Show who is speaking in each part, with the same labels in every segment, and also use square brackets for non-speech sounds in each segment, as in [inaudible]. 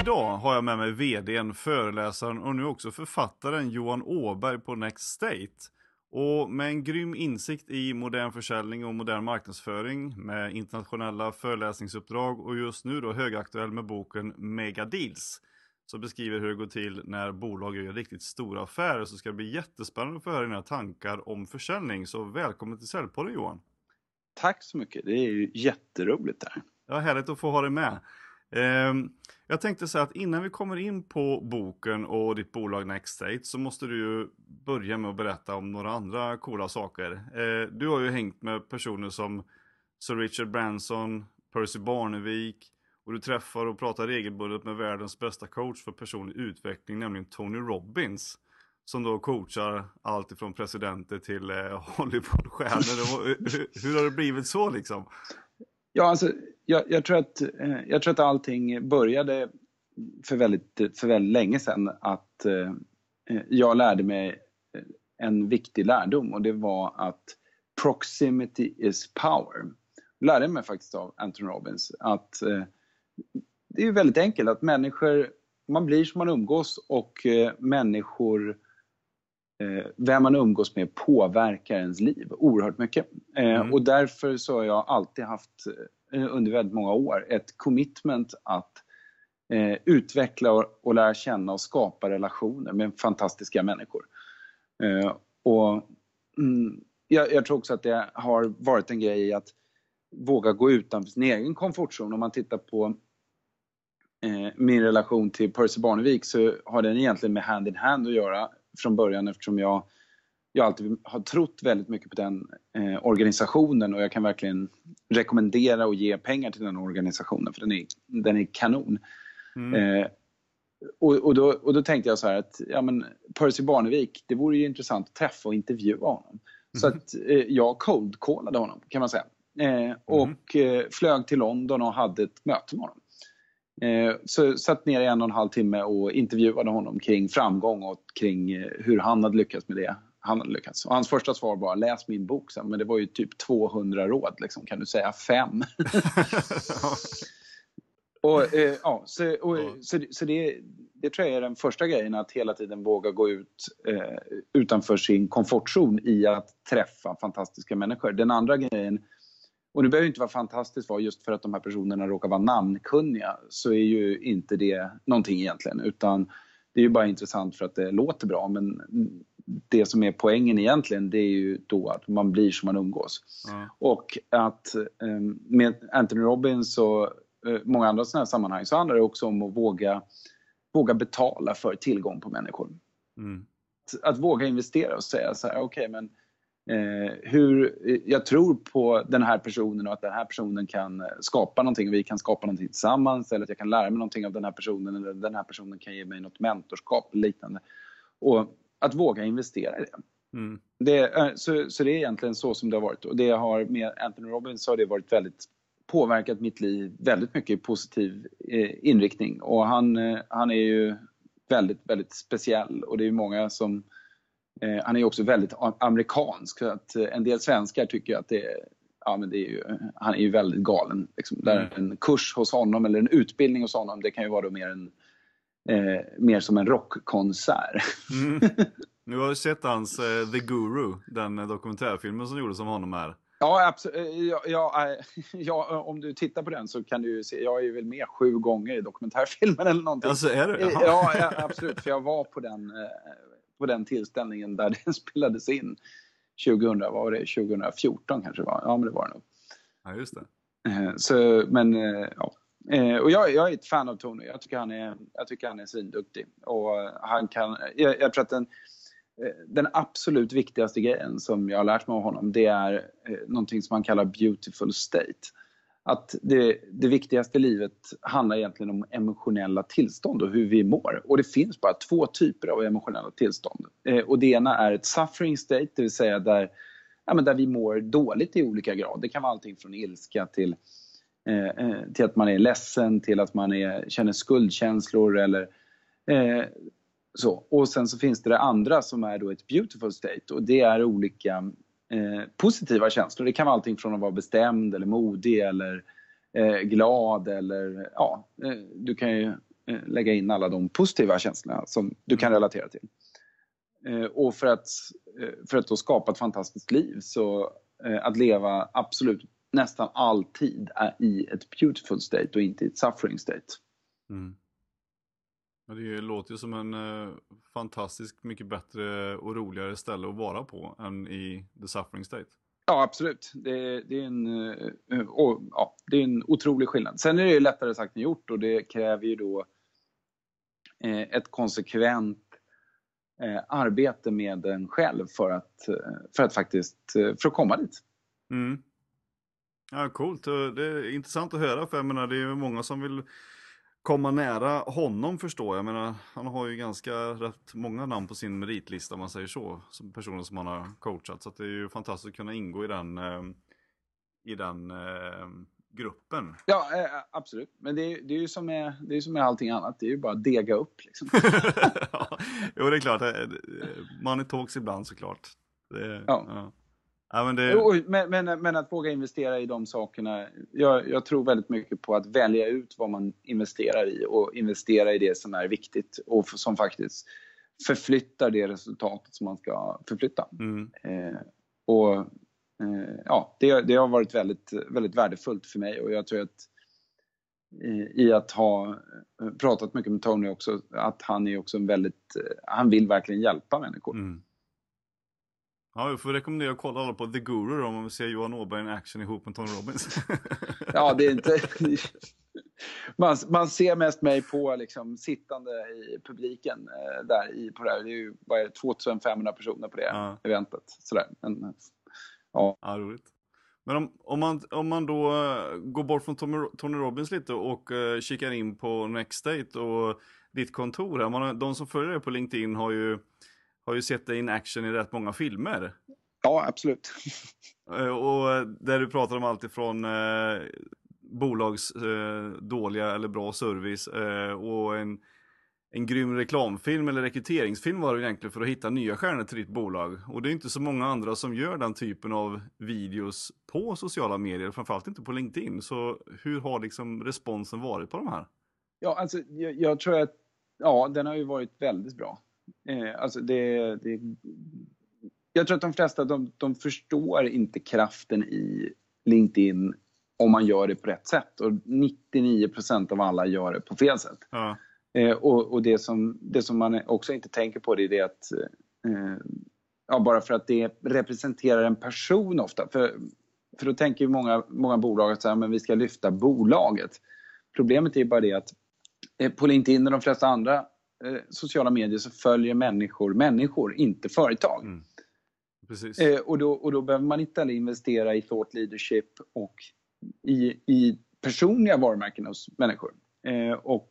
Speaker 1: Idag har jag med mig vdn, föreläsaren och nu också författaren Johan Åberg på Next State. Och med en grym insikt i modern försäljning och modern marknadsföring med internationella föreläsningsuppdrag och just nu då högaktuell med boken Mega Deals. Så beskriver hur det går till när bolag gör riktigt stora affärer så ska det bli jättespännande att få höra dina tankar om försäljning. Så välkommen till Säljpodden Johan!
Speaker 2: Tack så mycket, det är ju jätteroligt där.
Speaker 1: Ja, härligt att få ha dig med. Ehm, jag tänkte säga att innan vi kommer in på boken och ditt bolag Next State så måste du ju börja med att berätta om några andra coola saker. Eh, du har ju hängt med personer som Sir Richard Branson, Percy Barnevik och du träffar och pratar regelbundet med världens bästa coach för personlig utveckling, nämligen Tony Robbins. Som då coachar allt ifrån presidenter till eh, [laughs] Hollywoodstjärnor. hur, hur har det blivit så liksom?
Speaker 2: Ja, alltså, jag, jag, tror att, eh, jag tror att allting började för väldigt, för väldigt länge sedan att eh, eh jag lärde mig eh, en viktig lärdom och det var att proximity is power. Jag lärde mig faktiskt av Anton Robbins att eh, det är väldigt enkelt att människor, man blir som man umgås och eh, människor eh, vem man umgås med påverkar ens liv oerhört mycket. Eh, mm. Och därför så har jag alltid haft under väldigt många år ett commitment att utveckla och, lära känna och skapa relationer med fantastiska människor. Och mm, jag, jag, tror också att det har varit en grej att våga gå utanför sin egen komfortzon. Om man tittar på eh, min relation till Percy Barnevik så har den egentligen med hand in hand att göra från början eftersom jag, jag alltid har trott väldigt mycket på den eh, organisationen och jag kan verkligen rekommendera och ge pengar till den organisationen för den är, den är kanon. Mm. Eh, och, och, då, och då tänkte jag så här att ja, men Percy Barnevik, det vore ju intressant att träffa och intervjua honom. Mm. Så att eh, jag cold-callade honom kan man säga. Eh, och mm. flög till London och hade ett möte med honom. Eh, så satt ner i en och en halv timme och intervjuade honom kring framgång och kring eh, hur han hade lyckats med det han hade lyckats. Och hans första svar var läs min bok sen, men det var ju typ 200 råd, liksom, kan du säga fem? [laughs] och, eh, ja, så, och, så, så det, det tror jag är den första grejen, att hela tiden våga gå ut eh, utanför sin komfortzon i att träffa fantastiska människor. Den andra grejen och det behöver inte vara fantastiskt vara just för att de här personerna råkar vara namnkunniga så är ju inte det någonting egentligen utan det är ju bara intressant för att det låter bra men det som är poängen egentligen det är ju då att man blir som man umgås. Mm. Och att ehm, med Anthony Robbins och eh, många andra sådana här sammanhang så handlar det också om att våga, våga betala för tillgång på människor. Mm. Att, att, våga investera och säga så här, okej okay, men eh, hur jag tror på den här personen och att den här personen kan skapa någonting. Vi kan skapa någonting tillsammans eller att jag kan lära mig någonting av den här personen eller den här personen kan ge mig något mentorskap eller liknande. Och att våga investera i det. Mm. det så, så det är egentligen så som det har varit och det har med Anthony Robbins har det varit väldigt påverkat mitt liv väldigt mycket i positiv eh, inriktning och han, eh, han är ju väldigt, väldigt speciell och det är många som Eh, han är också väldigt amerikansk så att eh, en del svenskar tycker att det är, ja, men det är ju, han är ju väldigt galen. Liksom. Där mm. En kurs hos honom eller en utbildning hos honom det kan ju vara mer, en, eh, mer som en rockkonsert. Mm. [laughs]
Speaker 1: Nu har du sett hans uh, The Guru, den dokumentärfilmen som gjordes om honom här.
Speaker 2: Ja, absolut. Ja, ja, [laughs] ja, om du tittar på den så kan du se, jag är väl med sju gånger i dokumentärfilmen eller någonting.
Speaker 1: Alltså är du?
Speaker 2: Ja, ja, absolut. För jag var på den på den tillställningen där [laughs] den spelades in 2000, vad var det, 2014 kanske det var? Ja, men det var det nog.
Speaker 1: Ja, just det.
Speaker 2: Eh, så, men, eh, ja. Eh, och jag, jag är ett fan av Tony. Jag tycker han är, jag tycker han är svinduktig. Och han kan, jag, jag tror att den, den absolut viktigaste grejen som jag har lärt mig av honom det är någonting som han kallar beautiful state att det, det viktigaste i livet handlar egentligen om emotionella tillstånd och hur vi mår. Och det finns bara två typer av emotionella tillstånd. Eh, och det ena är ett suffering state, det vill säga där, ja, men där vi mår dåligt i olika grad. Det kan vara allting från ilska till, eh, eh till att man är ledsen, till att man är, känner skuldkänslor eller eh, så. Och sen så finns det det andra som är då ett beautiful state och det är olika eh, positiva känslor. Det kan vara allting från att vara bestämd eller modig eller eh, glad eller ja, eh, du kan ju eh, lägga in alla de positiva känslorna som du kan relatera till. Eh, och för att, eh, för att då skapa ett fantastiskt liv så eh, att leva absolut nästan alltid är i ett beautiful state och inte i ett suffering state. Mm.
Speaker 1: Det låter ju som en eh, fantastiskt mycket bättre och roligare ställe att vara på än i the suffering state.
Speaker 2: Ja, absolut. Det, det är, en, eh, och, ja, det är en otrolig skillnad. Sen är det lättare sagt än gjort och det kräver ju då eh, ett konsekvent eh, arbete med en själv för att, eh, för att faktiskt eh, för att komma dit. Mm.
Speaker 1: Ja, coolt. Det är intressant att höra för jag menar, det är många som vill komma nära honom förstår jag. menar, han har ju ganska rätt många namn på sin meritlista om man säger så. Som personer som han har coachat. Så det är ju fantastiskt att kunna ingå i den, eh, i den eh, gruppen.
Speaker 2: Ja, eh, absolut. Men det är, det är ju som med, det är som med allting annat. Det är ju bara att dega upp. Liksom. [laughs]
Speaker 1: ja, jo, det är klart. Money talks ibland såklart. Det, ja. ja.
Speaker 2: Ja, men, det... men, men, men, att våga investera i de sakerna. Jag, jag, tror väldigt mycket på att välja ut vad man investerar i och investera i det som är viktigt och som faktiskt förflyttar det resultatet som man ska förflytta. Mm. Eh, och eh, ja, det, det, har varit väldigt, väldigt värdefullt för mig och jag tror att i, i att ha pratat mycket med Tony också, att han är också en väldigt, han vill verkligen hjälpa människor. Mm.
Speaker 1: Ja, jag får rekommendera att kolla alla på The Guru om man vill se Johan Åberg i action ihop med Tony Robbins. [laughs]
Speaker 2: ja, det är inte... Man, man ser mest mig på liksom, sittande i publiken eh, där i, på det här. Det är ju vad är det, 2500 personer på det ja. eventet. Sådär. Men,
Speaker 1: ja. ja, roligt. Men om, om, man, om man då uh, går bort från Tommy, Tony Robbins lite och uh, kikar in på Next State och ditt kontor här. Man, de som följer dig på LinkedIn har ju har ju sett dig in action i rätt många filmer.
Speaker 2: Ja, absolut. [laughs]
Speaker 1: Eh, och där du pratar om allt ifrån eh, bolags eh, dåliga eller bra service eh, och en, en grym reklamfilm eller rekryteringsfilm var det egentligen för att hitta nya stjärnor till ditt bolag. Och det är inte så många andra som gör den typen av videos på sociala medier, framförallt inte på LinkedIn. Så hur har liksom responsen varit på de här?
Speaker 2: Ja, alltså jag, jag tror att ja, den har ju varit väldigt bra. Eh, alltså det, det, jag tror att de flesta de, de förstår inte kraften i LinkedIn om man gör det på rätt sätt. Och 99% av alla gör det på fel sätt. Ja. Eh, och, och det, som, det som man också inte tänker på det är det att eh, ja, bara för att det representerar en person ofta. För, för då tänker många, många bolag att så här, men vi ska lyfta bolaget. Problemet är bara det att eh, på LinkedIn och de flesta andra sociala medier så följer människor människor, inte företag. Mm. Eh, och, då, och då behöver man inte heller investera i thought leadership och i, i personliga varumärken hos människor. Eh, och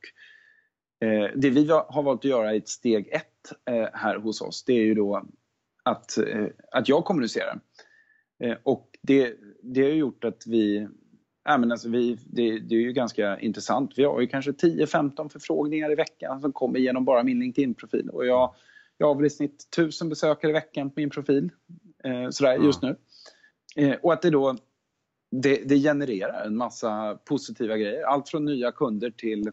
Speaker 2: eh, det vi har valt att göra i ett steg ett eh, här hos oss, det är ju då att, eh, att jag kommunicerar. och det, det har gjort att vi Ja, men alltså vi, det, det, är ju ganska intressant. Vi har ju kanske 10-15 förfrågningar i veckan som kommer genom bara min LinkedIn-profil. Och jag, jag har väl i snitt 1000 besökare i veckan på min profil eh, sådär, mm. just nu. Eh, och att det då det, det, genererar en massa positiva grejer. Allt från nya kunder till,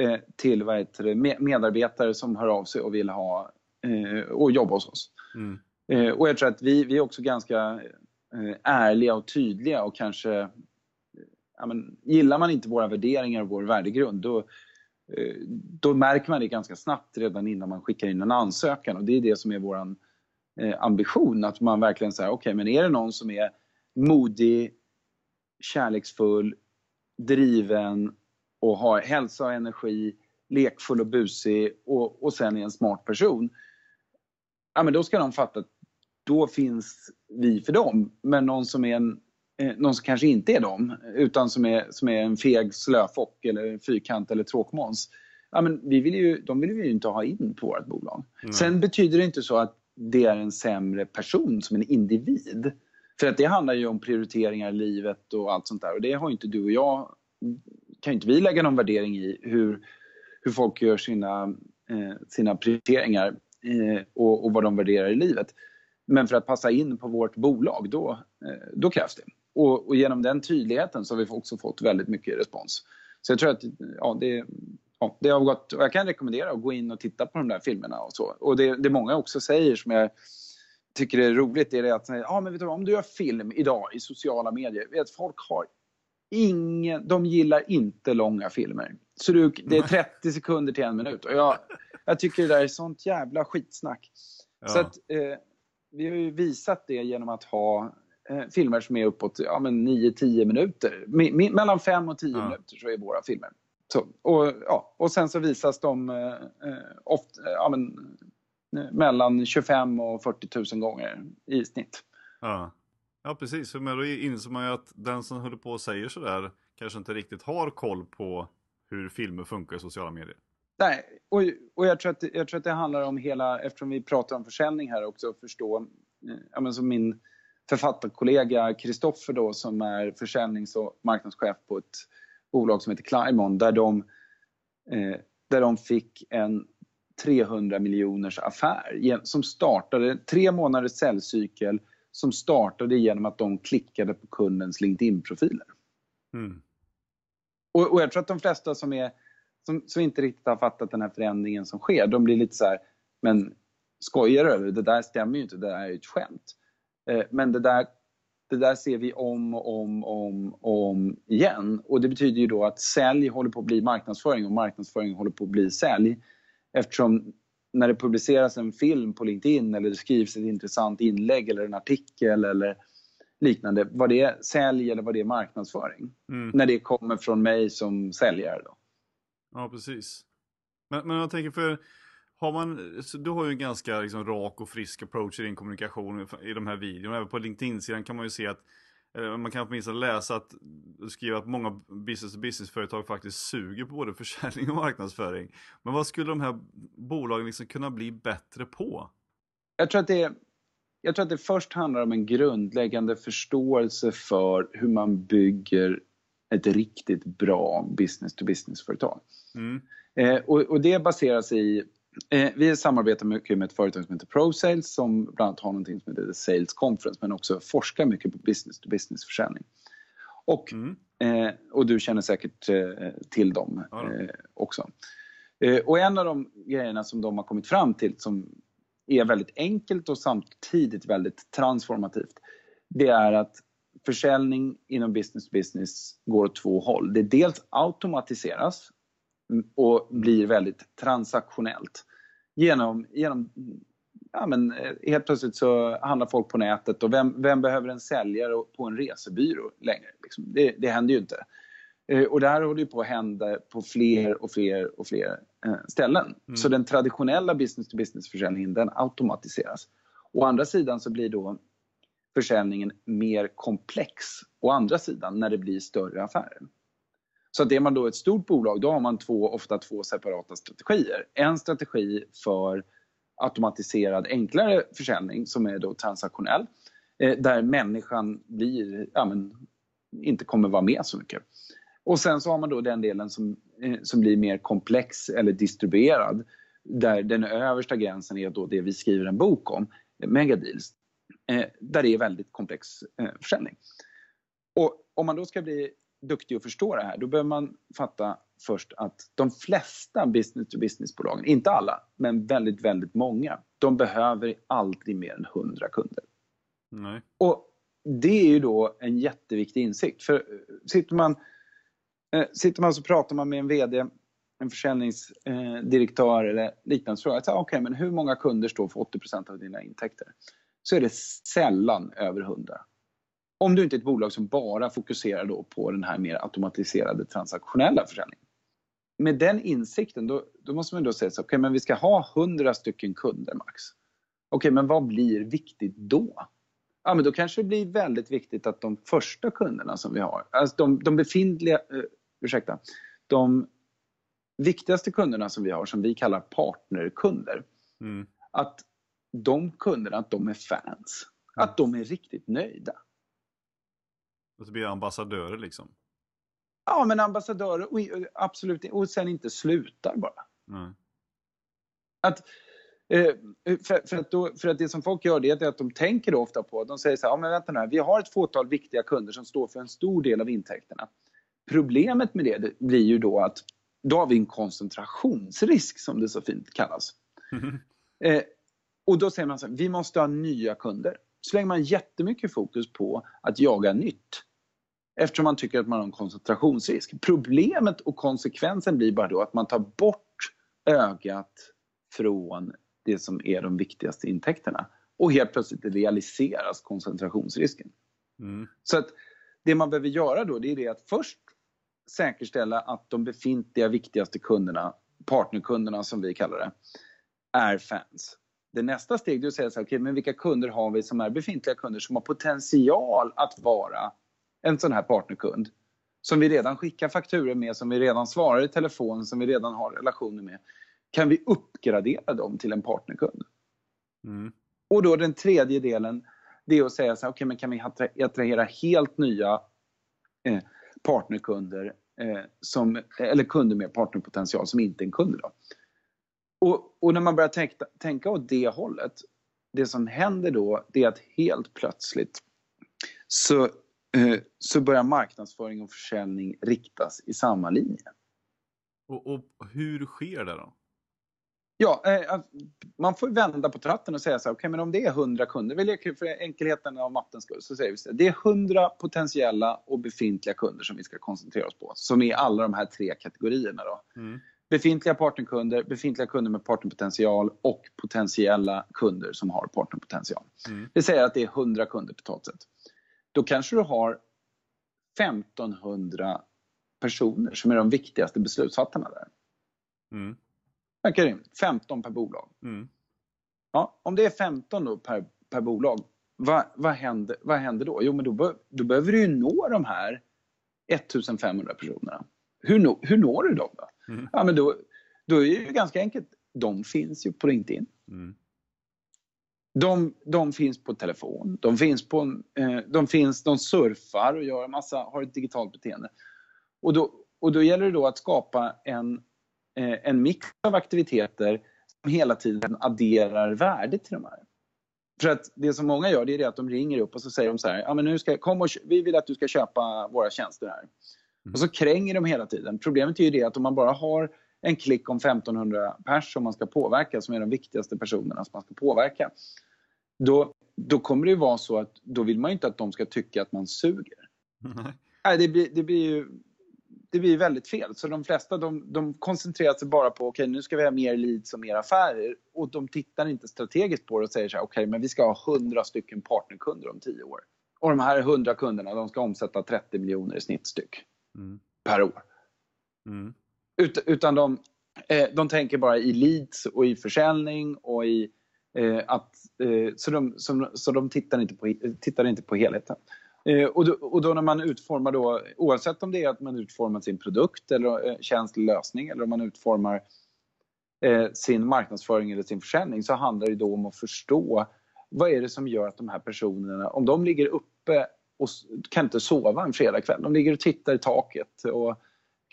Speaker 2: eh, till vad heter det, medarbetare som hör av sig och vill ha eh, och jobba hos oss. Mm. Eh, och jag tror att vi, vi är också ganska eh, ärliga och tydliga och kanske ja, men, gillar man inte våra värderingar och vår värdegrund då, eh, då märker man det ganska snabbt redan innan man skickar in en ansökan och det är det som är vår eh, ambition. Att man verkligen säger, okej okay, men är det någon som är modig, kärleksfull, driven och har hälsa och energi, lekfull och busig och, och sen är en smart person. Ja men då ska de fatta att då finns vi för dem. Men någon som är en någon som kanske inte är dem, utan som är, som är en feg slöfock eller fyrkant eller tråkmåns. Ja, men vi vill ju, de vill vi ju inte ha in på vårt bolag. Mm. Sen betyder det inte så att det är en sämre person som en individ. För att det handlar ju om prioriteringar i livet och allt sånt där. Och det har inte du och jag, kan inte vi lägga någon värdering i hur, hur folk gör sina eh, sina prioriteringar eh, och, och, vad de värderar i livet. Men för att passa in på vårt bolag, då, eh, då krävs det. Och, och, genom den tydligheten så har vi också fått väldigt mycket respons. Så jag tror att ja, det, ja, det har gått, och jag kan rekommendera att gå in och titta på de där filmerna och så. Och det, det många också säger som jag tycker är roligt, det är det att ja, men vet du, om du gör film idag i sociala medier, vet, folk har ingen, de gillar inte långa filmer. Så du, det är 30 sekunder till en minut. Och jag, jag tycker det där är sånt jävla skitsnack. Ja. Så att, eh, vi har ju visat det genom att ha eh, filmer som är uppåt ja, 9-10 minuter. Me mellan 5 och 10 ja. minuter så är våra filmer. Så, och, ja, och sen så visas de eh, eh ofta, ja, men, eh, mellan 25 och 40 000 gånger i snitt.
Speaker 1: Ja. Ja, precis. Men då inser man ju att den som håller på och säger sådär kanske inte riktigt har koll på hur filmer funkar i sociala medier.
Speaker 2: Nej, och, och jag, tror att, jag tror att det handlar om hela, eftersom vi pratar om försäljning här också, att förstå, eh, ja, men som min författarkollega Kristoffer då som är försäljnings och marknadschef på ett bolag som heter Climon där de, eh, där de fick en 300 miljoners affär som startade tre månaders säljcykel som startade genom att de klickade på kundens LinkedIn-profiler. Mm. Och, och, jag tror att de flesta som, är, som, som, inte riktigt har fattat den här förändringen som sker, de blir lite så här, men skojar du? Det där stämmer ju inte, det där är ju ett skämt. Eh, men det där, det där ser vi om och om och om, om igen. Och det betyder ju då att sälj håller på att bli marknadsföring och marknadsföring håller på att bli sälj. Eftersom när det publiceras en film på LinkedIn eller det skrivs ett intressant inlägg eller en artikel eller liknande, vad det är sälj eller vad det är marknadsföring. Mm. När det kommer från mig som säljare. Då.
Speaker 1: Ja, precis. Men, men jag tänker för, har man, du har ju en ganska liksom, rak och frisk approach i din kommunikation i de här videorna. Även på LinkedIn-sidan kan man ju se att Eh, man kan åtminstone läsa att skriva att många business-to-business-företag faktiskt suger på både [laughs] försäljning och marknadsföring. Men vad skulle de här bolagen liksom kunna bli bättre på?
Speaker 2: Jag tror att det jag tror att det först handlar om en grundläggande förståelse för hur man bygger ett riktigt bra business-to-business-företag. Mm. Eh, och, och, det baserar sig i Eh, vi samarbetar mycket med ett företag som heter ProSales som bland annat har någonting som heter Sales Conference men också forskar mycket på business to business försäljning. Och, mm. eh, och du känner säkert eh, till dem eh, också. Eh, och en av de grejerna som de har kommit fram till som är väldigt enkelt och samtidigt väldigt transformativt det är att försäljning inom business to business går åt två håll. Det dels automatiseras och blir väldigt transaktionellt. Genom, genom ja, men eh, helt plötsligt så handlar folk på nätet och vem, vem behöver en säljare på en resebyrå längre? Liksom? Det, det händer ju inte. Eh, och det här håller ju på att hända på fler och fler och fler eh, ställen. Mm. Så den traditionella business-to-business-försäljningen den automatiseras. Å andra sidan så blir då försäljningen mer komplex å andra sidan när det blir större affärer. Så att är man då ett stort bolag, då har man två, ofta två separata strategier. En strategi för automatiserad enklare försäljning som är då transaktionell. Eh, där människan blir, ja, men, inte kommer vara med så mycket. Och sen så har man då den delen som, eh, som blir mer komplex eller distribuerad. Där den översta gränsen är då det vi skriver en bok om, megadeals. Eh, där det är väldigt komplex eh, försäljning. Och om man då ska bli duktig att förstå det här, då behöver man fatta först att de flesta business-to-business-bolagen, inte alla, men väldigt, väldigt många, de behöver aldrig mer än 100 kunder.
Speaker 1: Nej.
Speaker 2: Och det är ju då en jätteviktig insikt. För eh, sitter man, eh, sitter man så pratar man med en VD, en försäljningsdirektör eller liknande, så frågar jag, okay, men hur många kunder står för 80% av dina intäkter? Så är det sällan över 100. Om du inte är ett bolag som bara fokuserar då på den här mer automatiserade transaktionella försäljningen. Med den insikten då, då måste man då säga så okej okay, men vi ska ha 100 stycken kunder max. Okej, okay, men vad blir viktigt då? Ja, men då kanske det blir väldigt viktigt att de första kunderna som vi har, alltså de, de befintliga, uh, ursäkta, de viktigaste kunderna som vi har som vi kallar partnerkunder, mm. att de kunderna, att de är fans. Mm. Att de är riktigt nöjda.
Speaker 1: Och så blir ambassadörer liksom?
Speaker 2: Ja, men ambassadörer, och, absolut, och sen inte slutar bara.
Speaker 1: Nej.
Speaker 2: Att, eh, för, för, att då, för att det som folk gör det är att de tänker då ofta på, de säger så här, ja, men vänta nu här, vi har ett fåtal viktiga kunder som står för en stor del av intäkterna. Problemet med det, det blir ju då att då har vi en koncentrationsrisk som det så fint kallas. Mm. [laughs] Eh, och då säger man så här, vi måste ha nya kunder. Så lägger man jättemycket fokus på att jaga nytt. Eftersom man tycker att man har en koncentrationsrisk. Problemet och konsekvensen blir bara då att man tar bort ögat från det som är de viktigaste intäkterna. Och helt plötsligt realiseras koncentrationsrisken. Mm. Så att det man behöver göra då det är det att först säkerställa att de befintliga viktigaste kunderna, partnerkunderna som vi kallar det, är fans. Det nästa steg är att säga så här, okay, men vilka kunder har vi som är befintliga kunder som har potential att vara en sån här partnerkund? Som vi redan skickar fakturer med, som vi redan svarar i telefon, som vi redan har relationer med. Kan vi uppgradera dem till en partnerkund? Mm. Och då den tredje delen, det är att säga så här, okay, men kan vi attrahera helt nya eh, partnerkunder, eh, som, eller kunder med partnerpotential som inte är en kund idag. Och, och, när man börjar tänka, tänka åt det hållet, det som händer då det är att helt plötsligt så, så börjar marknadsföring och försäljning riktas i samma linje.
Speaker 1: Och, och hur sker det då?
Speaker 2: Ja, eh, man får vända på tratten och säga så här, okay, men om det är 100 kunder, vill jag för enkelheten av mattens skull, så säger vi så här, det är 100 potentiella och befintliga kunder som vi ska koncentrera oss på, som är alla de här tre kategorierna då. Mm. Befintliga partnerkunder, befintliga kunder med partnerpotential och potentiella kunder som har partnerpotential. Mm. Det säger att det är 100 kunder totalt sett. Då kanske du har 1500 personer som är de viktigaste beslutsfattarna där. Mm. Verkar rimligt. 15 per bolag. Mm. Ja, om det är 15 då per, per bolag, vad, vad, händer, vad händer då? Jo, men då, då behöver du ju nå de här 1500 personerna. Hur, no, hur når du dem då? Mm. Ja, men då, då är det ju ganska enkelt. De finns ju på LinkedIn. Mm. De, de, finns på telefon, de finns på, eh, de finns, de surfar och gör en massa, har ett digitalt beteende. Och då, och då gäller det då att skapa en Eh, en mix av aktiviteter som hela tiden adderar värde till de här. För att det som många gör det är att de ringer upp och så säger de så här, ja men nu ska, kom och, vi vill att du ska köpa våra tjänster här. Mm. Och så kränger de hela tiden. Problemet är ju det att om man bara har en klick om 1500 pers som man ska påverka, som är de viktigaste personerna som man ska påverka. Då, då kommer det ju vara så att då vill man ju inte att de ska tycka att man suger. Mm. Nej, det blir, det blir ju det blir väldigt fel. Så de flesta de, de koncentrerar sig bara på okej okay, nu ska vi ha mer leads och mer affärer och de tittar inte strategiskt på det och säger så här okej okay, men vi ska ha 100 stycken partnerkunder om 10 år. Och de här 100 kunderna de ska omsätta 30 miljoner i snitt styck mm. per år. Mm. Ut, utan de, eh, de tänker bara i leads och i försäljning och i eh, att eh, så de, som, så de tittar inte på, tittar inte på helheten. Eh, och, då, och då när man utformar då, oavsett om det är att man utformar sin produkt eller eh, tjänst eller lösning eller om man utformar eh, sin marknadsföring eller sin försäljning så handlar det då om att förstå vad är det som gör att de här personerna, om de ligger uppe och kan inte sova en fredagkväll, de ligger och tittar i taket och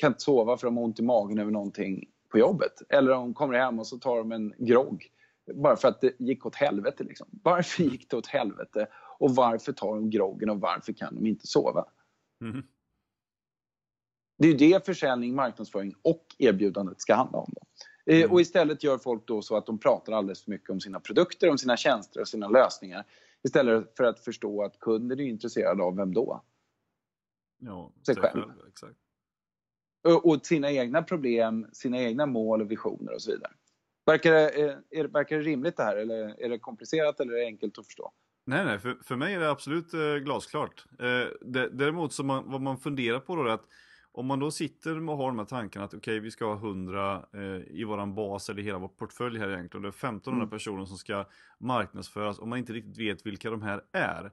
Speaker 2: kan inte sova för de har ont i magen över någonting på jobbet. Eller de kommer hem och så tar de en grogg bara för att det gick åt helvete. Liksom. Varför gick det åt helvete? Och varför tar de groggen och varför kan de inte sova? Mm. Det är det försäljning, marknadsföring och erbjudandet ska handla om. Då. Eh, mm. Och istället gör folk då så att de pratar alldeles för mycket om sina produkter, om sina tjänster och sina lösningar. Istället för att förstå att kunden är intresserad av vem då?
Speaker 1: Ja, sig själv exakt.
Speaker 2: Och, sina egna problem, sina egna mål och visioner och så vidare. Verkar det, eh, är, verkar det rimligt det här eller är det komplicerat eller är det enkelt att förstå?
Speaker 1: Nej, nej, för, för mig är det absolut eh, glasklart. Eh, däremot så man, vad man funderar på då är att om man då sitter och har de här tankarna att okej, okay, vi ska ha 100 eh, i våran bas eller hela vår portfölj här egentligen. Det är 1500 mm. personer som ska marknadsföras och man inte riktigt vet vilka de här är.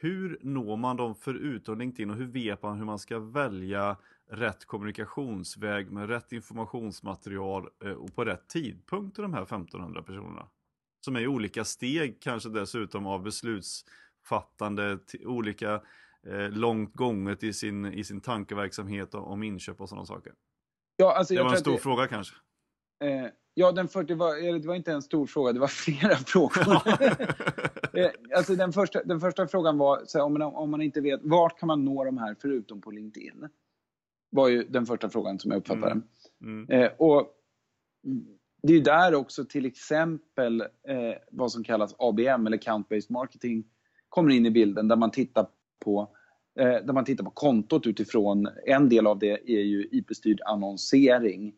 Speaker 1: Hur når man dem förutom LinkedIn och hur vet man hur man ska välja rätt kommunikationsväg med rätt informationsmaterial eh, och på rätt tidpunkt till de här 1500 personerna? Som är i olika steg kanske dessutom av beslutsfattande, olika eh, långt gånget i sin, i sin tankeverksamhet om inköp och sådana saker. Ja, alltså det var en stor det... fråga kanske.
Speaker 2: Eh, ja, den för, det, var, det var inte en stor fråga, det var [laughs] flera frågor. [laughs] eh, alltså den, första, den första frågan var, här, om, man, om man inte vet, vart kan man nå de här förutom på LinkedIn? Var ju den första frågan som jag uppfattade. Mm. Mm. Eh, och det är där också till exempel eh, vad som kallas ABM eller Count-Based Marketing kommer in i bilden där man tittar på eh, där man tittar på kontot utifrån, en del av det är ju IP-styrd annonsering mm.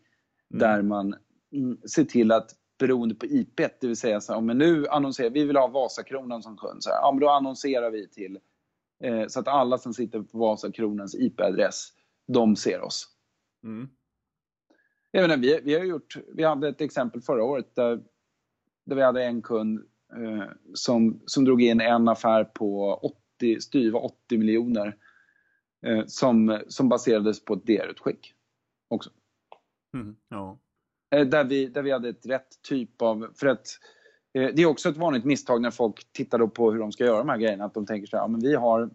Speaker 2: där man mm, ser till att beroende på IP, det vill säga så här, men nu annonserar vi vill ha Vasakronan som kund, så här, ja, men då annonserar vi till eh, så att alla som sitter på Vasakronans IP-adress, de ser oss. Mm. Jag menar, vi, vi, har gjort, vi hade ett exempel förra året där, där vi hade en kund eh, som, som drog in en affär på 80, styva 80 miljoner eh, som, som baserades på ett DR-utskick också. Mm, ja. eh, där, vi, där vi hade ett rätt typ av... För att, eh, det är också ett vanligt misstag när folk tittar på hur de ska göra de här grejerna. Att de tänker så här, ja, men vi har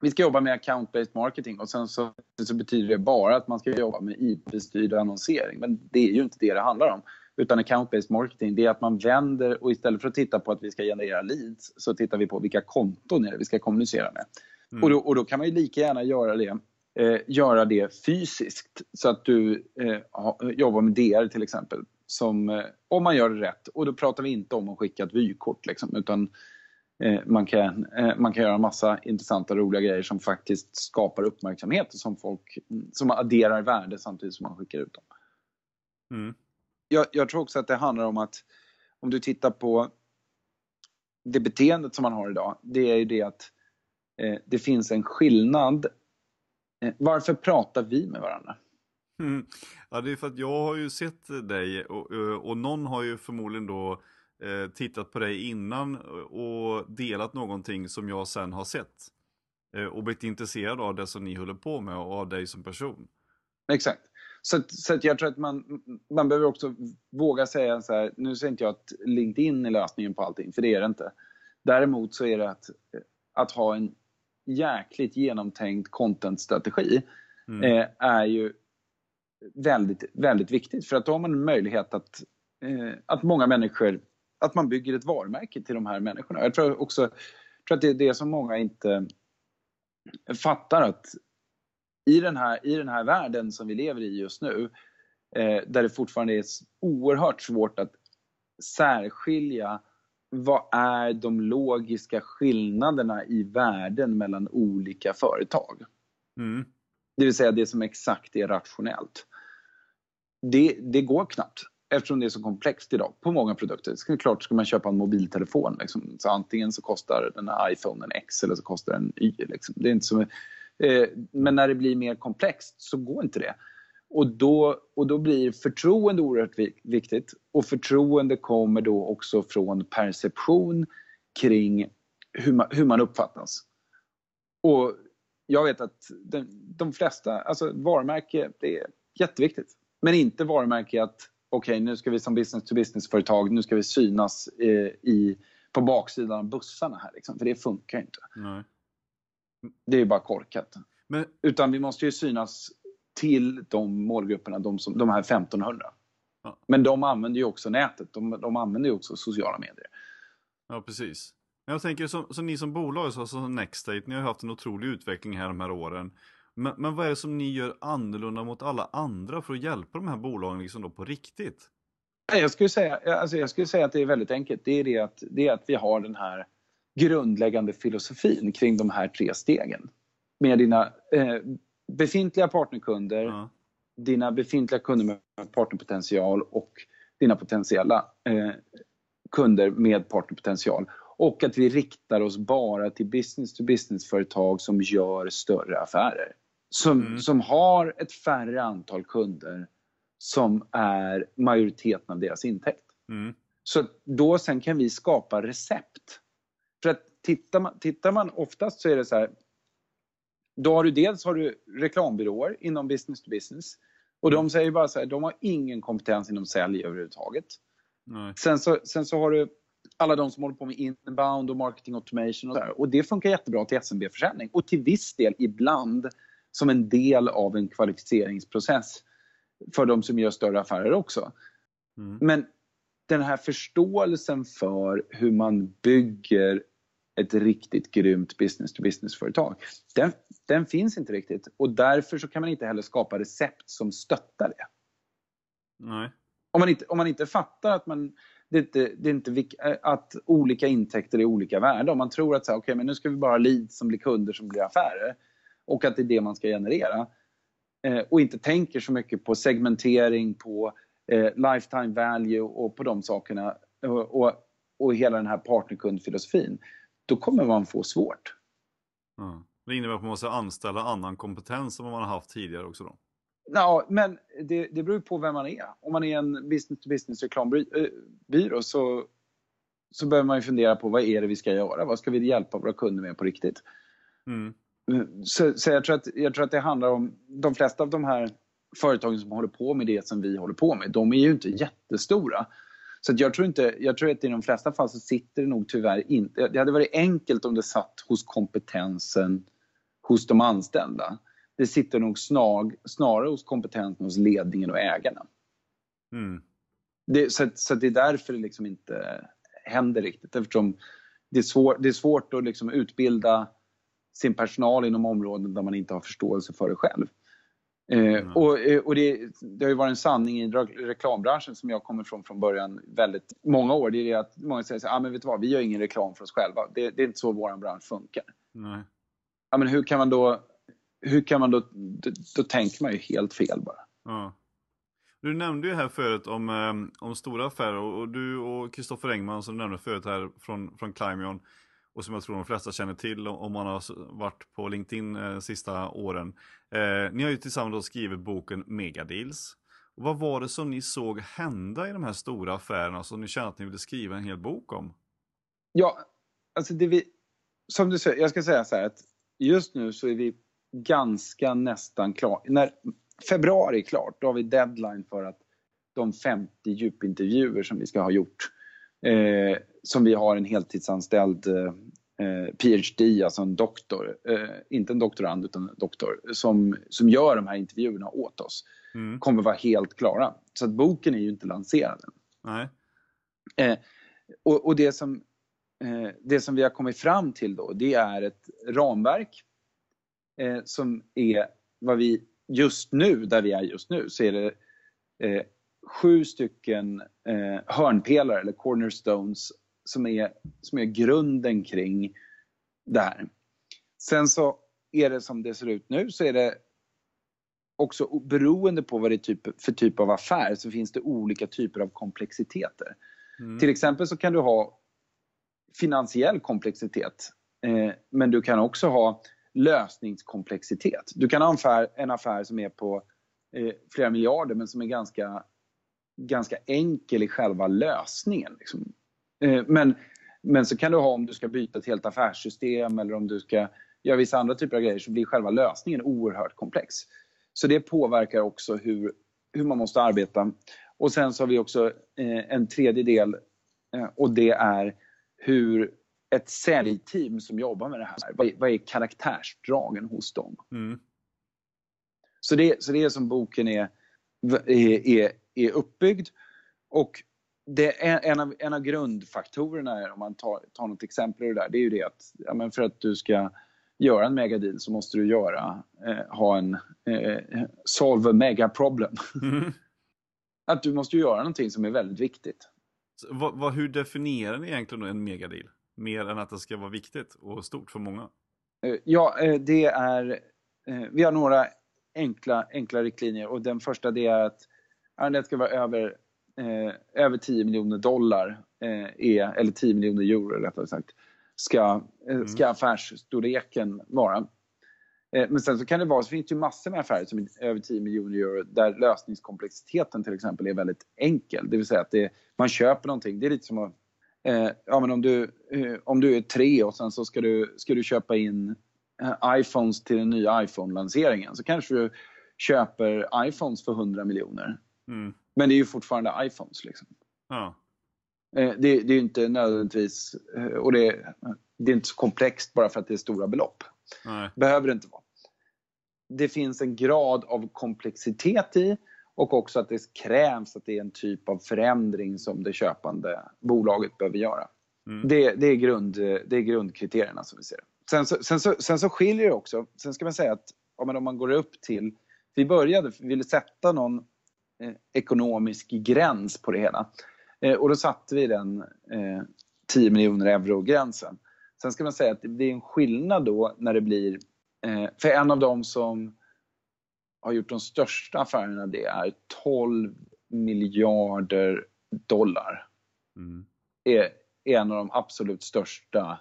Speaker 2: vi ska jobba med account-based marketing och sen så, så, betyder det bara att man ska jobba med IP-styrd annonsering. Men det är ju inte det det handlar om. Utan account-based marketing, det är att man vänder och istället för att titta på att vi ska generera leads så tittar vi på vilka konton är det vi ska kommunicera med. Mm. Och, då, och, då, kan man ju lika gärna göra det, eh, göra det fysiskt så att du eh, ha, jobbar med DR till exempel. Som, eh, om man gör det rätt. Och då pratar vi inte om att skicka ett vykort liksom, utan man kan, eh, man kan göra massa intressanta roliga grejer som faktiskt skapar uppmärksamhet och som, folk, som adderar värde samtidigt som man skickar ut dem. Mm. Jag, jag, tror också att det handlar om att om du tittar på det beteendet som man har idag, det är ju det att eh, det finns en skillnad. Eh, varför pratar vi med varandra?
Speaker 1: Mm. Ja, det är för att jag har ju sett dig och, och någon har ju förmodligen då eh, tittat på dig innan och delat någonting som jag sen har sett. Eh, och blivit intresserad av det som ni håller på med och av dig som person.
Speaker 2: Exakt. Så, så jag tror att man, man behöver också våga säga så här, nu säger inte jag att LinkedIn är lösningen på allting, för det är det inte. Däremot så är det att, att ha en jäkligt genomtänkt content-strategi mm. eh, är ju väldigt, väldigt viktigt. För att då har man en möjlighet att, eh, att många människor att man bygger ett varumärke till de här människorna. Jag tror också jag tror att det är det som många inte fattar att i den här, i den här världen som vi lever i just nu, eh, där det fortfarande är oerhört svårt att särskilja vad är de logiska skillnaderna i värden mellan olika företag. Mm. Det vill säga det som exakt är rationellt. Det, det går knappt eftersom det är så komplext idag på många produkter. Så klart ska man köpa en mobiltelefon. Liksom. Så antingen så kostar den här iPhonen X eller så kostar den Y. Liksom. Det är inte så, eh, men när det blir mer komplext så går inte det. Och då, och då blir förtroende oerhört viktigt. Och förtroende kommer då också från perception kring hur man, hur man uppfattas. Och jag vet att de, de flesta, alltså varumärke, det är jätteviktigt. Men inte varumärke att okej, okay, nu ska vi som business-to-business-företag, nu ska vi synas eh, i, på baksidan av bussarna här. Liksom, för det funkar inte. Nej. Det är bara korkat. Men... Utan vi måste ju synas till de målgrupperna, de, som, de här 1500. Ja. Men de använder ju också nätet, de, de använder ju också sociala medier.
Speaker 1: Ja, precis. Jag tänker som, som ni som bolag, så, som Nextstate, ni har haft en otrolig utveckling här de här åren. Men, men vad är det som ni gör annorlunda mot alla andra för att hjälpa de här bolagen liksom då på riktigt?
Speaker 2: Jag skulle, säga, alltså jag skulle säga att det är väldigt enkelt. Det är, det att, det är att vi har den här grundläggande filosofin kring de här tre stegen. Med dina eh, befintliga partnerkunder, ja. dina befintliga kunder med partnerpotential och dina potentiella eh, kunder med partnerpotential. Och att vi riktar oss bara till business-to-business-företag som gör större affärer som, mm. som har ett färre antal kunder som är majoriteten av deras intäkt. Mm. Så då sen kan vi skapa recept. För att tittar man, tittar man oftast så är det så här, då har du dels har du reklambyråer inom business to business och de säger bara så här, de har ingen kompetens inom sälj överhuvudtaget. Nej. Sen, så, sen så har du alla de som håller på med inbound och marketing automation och, där. och det funkar jättebra till SMB-försäljning och till viss del ibland som en del av en kvalificeringsprocess för de som gör större affärer också.
Speaker 1: Mm.
Speaker 2: Men den här förståelsen för hur man bygger ett riktigt grymt business-to-business-företag. Den, den finns inte riktigt och därför så kan man inte heller skapa recept som stöttar det.
Speaker 1: Nej.
Speaker 2: Om man inte, om man inte fattar att, man, det är inte, det inte, att olika intäkter är olika värda. Om man tror att så här, okay, men nu ska vi bara ha leads som blir kunder som blir affärer och att det är det man ska generera eh, och inte tänker så mycket på segmentering, på eh, lifetime value och på de sakerna och, och, och hela den här partnerkundfilosofin då kommer man få svårt.
Speaker 1: Ja. Det innebär att man måste anställa annan kompetens än vad man har haft tidigare också då?
Speaker 2: Ja, men det, det beror på vem man är. Om man är en business-to-business reklambyrå så, så behöver man ju fundera på vad är det vi ska göra? Vad ska vi hjälpa våra kunder med på riktigt?
Speaker 1: Mm.
Speaker 2: Så, så jag, tror att, jag tror att det handlar om, de flesta av de här företagen som håller på med det som vi håller på med, de är ju inte jättestora. Så att jag, tror inte, jag tror att i de flesta fall så sitter det nog tyvärr inte... Det hade varit enkelt om det satt hos kompetensen hos de anställda. Det sitter nog snar, snarare hos kompetensen hos ledningen och ägarna.
Speaker 1: Mm.
Speaker 2: Det, så, så det är därför det liksom inte händer riktigt. Eftersom det är, svår, det är svårt att liksom utbilda sin personal inom områden där man inte har förståelse för det själv. Eh, och eh, och det, det har ju varit en sanning i re- reklambranschen som jag kommer från från början väldigt många år. Det är det att många säger så här, ah, men vet du vad, vi gör ingen reklam för oss själva. Det, det är inte så vår bransch funkar.
Speaker 1: Nej.
Speaker 2: Ja, men hur kan man då, hur kan man då, då, då tänker man ju helt fel bara.
Speaker 1: Ja. Du nämnde ju här förut om, eh, om stora affärer och, och du och Kristoffer Engman som du nämnde förut här från, från Climion och som jag tror de flesta känner till om man har varit på LinkedIn eh, sista åren. Eh, ni har ju tillsammans då skrivit boken Megadeals. Och vad var det som ni såg hända i de här stora affärerna som ni kände att ni ville skriva en hel bok om?
Speaker 2: Ja, alltså det vi, som du säger, jag ska säga så här att just nu så är vi ganska nästan klara. När februari är klart, då har vi deadline för att de 50 djupintervjuer som vi ska ha gjort, eh, som vi har en heltidsanställd eh, PhD, alltså en doktor, eh, inte en doktorand utan en doktor, som, som gör de här intervjuerna åt oss,
Speaker 1: Mm.
Speaker 2: kommer vara helt klara. Så att boken är ju inte lanserad än.
Speaker 1: Nej.
Speaker 2: Eh, och, och det, som, eh, det som vi har kommit fram till då, det är ett ramverk eh, som är vad vi just nu, där vi är just nu, så är det eh, sju stycken eh, hörnpelare eller cornerstones som är, som är grunden kring det här. Sen så är det som det ser ut nu så är det också beroende på vad det är typ, för typ av affär så finns det olika typer av komplexiteter.
Speaker 1: Mm.
Speaker 2: Till exempel så kan du ha finansiell komplexitet. Eh, men du kan också ha lösningskomplexitet. Du kan ha en affär, en affär som är på eh, flera miljarder men som är ganska, ganska enkel i själva lösningen. Liksom. Eh, men, men så kan du ha om du ska byta ett helt affärssystem eller om du ska göra vissa andra typer av grejer så blir själva lösningen oerhört komplex. Så det påverkar också hur, hur man måste arbeta. Och sen så har vi också eh, en tredje del eh, och det är hur ett säljteam som jobbar med det här, vad är, vad är karaktärsdragen hos dem?
Speaker 1: Mm.
Speaker 2: Så det, så det är som boken är, är, är, är uppbyggd. Och det är en, av, en av grundfaktorerna, är, om man tar, tar något exempel ur det där, det är ju det att ja, men för att du ska göra en megadeal så måste du göra, eh, ha en eh, solve a mega problem.
Speaker 1: Mm. [laughs]
Speaker 2: Att du måste göra någonting som är väldigt viktigt.
Speaker 1: Så, vad, vad, hur definierar ni egentligen en megadeal? Mer än att det ska vara viktigt och stort för många?
Speaker 2: Eh, Ja, eh, det är... eh, Vi har några enkla, enkla riktlinjer och den första det är att det ska vara över, eh, över 10 miljoner dollar, eh, eller 10 miljoner euro rättare sagt, ska, eh, ska affärsstorleken vara. Eh, Men sen så kan det vara, så finns det ju massor med affärer som är över 10 miljoner euro där lösningskomplexiteten till exempel är väldigt enkel. Det vill säga att det, man köper någonting. Det är lite som att eh, ja, men om, du, eh, om du är tre och sen så ska du, ska du köpa in eh, iPhones till den nya iPhone-lanseringen så kanske du köper iPhones för 100 miljoner.
Speaker 1: Mm.
Speaker 2: Men det är ju fortfarande iPhones. Liksom.
Speaker 1: Ja.
Speaker 2: Eh, det, det är ju inte nödvändigtvis, eh, och det, det är inte så komplext bara för att det är stora belopp.
Speaker 1: Nej.
Speaker 2: behöver det inte vara. Det finns en grad av komplexitet i och också att det krävs att det är en typ av förändring som det köpande bolaget behöver göra. Mm. Det, det, är grund, det är grundkriterierna som vi ser sen så, sen, så, sen så skiljer det också. Sen ska man säga att om man går upp till... Vi började, vi ville sätta någon ekonomisk gräns på det hela. Eh, och då satte vi den eh, 10 miljoner euro-gränsen. Sen ska man säga att det blir en skillnad då när det blir... Eh, för en av de som har gjort de största affärerna det är 12 miljarder dollar. Mm. Är, en av de absolut största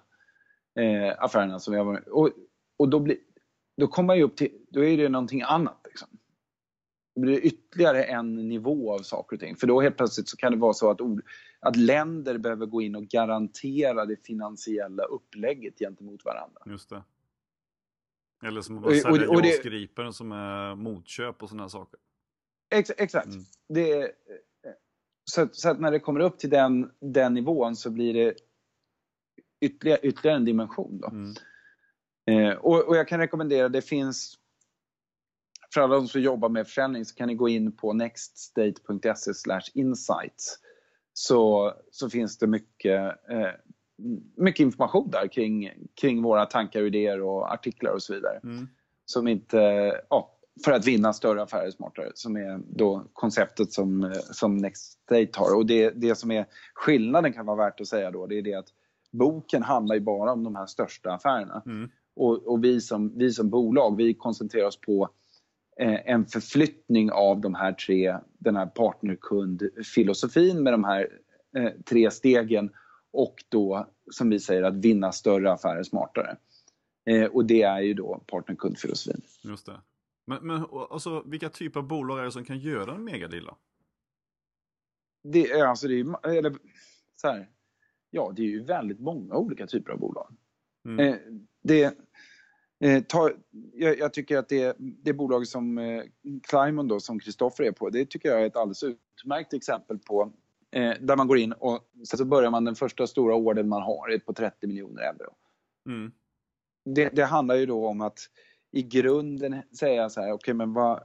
Speaker 2: eh, affärerna som har varit Och, och då, blir, då kommer man ju upp till, då är det någonting annat. Liksom. Då blir det ytterligare en nivå av saker och ting. För då helt plötsligt så kan det vara så att, att länder behöver gå in och garantera det finansiella upplägget gentemot varandra.
Speaker 1: Just det. Eller som att sälja och, JAS-Gripen som är motköp och sådana saker.
Speaker 2: Ex, exakt. Mm. Det, så, så, att när det kommer upp till den, den nivån så blir det ytterligare, ytterligare en dimension. Då. Mm. Eh, och, och, jag kan rekommendera, det finns för alla de som jobbar med försäljning så kan ni gå in på nextstate.se insights. Så, så finns det mycket, eh, mycket information där kring, kring våra tankar, idéer och artiklar och så vidare. Mm. Som inte, ja, för att vinna större affärer smartare, som är då konceptet som, som Next State har. Och det, det som är skillnaden kan vara värt att säga då, det är det att boken handlar ju bara om de här största affärerna. Mm. Och, och, vi, som, vi som bolag, vi koncentrerar oss på en förflyttning av de här tre, den här partnerkundfilosofin med de här eh, tre stegen och då, som vi säger, att vinna större affärer smartare. Eh, och det är ju då partnerkundfilosofin.
Speaker 1: Just det. Men, men alltså, vilka typer av bolag är det som kan göra en megadeal
Speaker 2: Det är alltså, det är, eller, så här, Ja, det är ju väldigt många olika typer av bolag. Mm. Eh, det, eh, ta, jag, jag, tycker att det, det bolag som eh, Climon då, som Kristoffer är på, det tycker jag är ett alldeles utmärkt exempel på eh, där man går in och så börjar man den första stora orden man har på 30 miljoner euro. Mm. Det, det, handlar ju då om att i grunden säga så här, okej okay, men vad,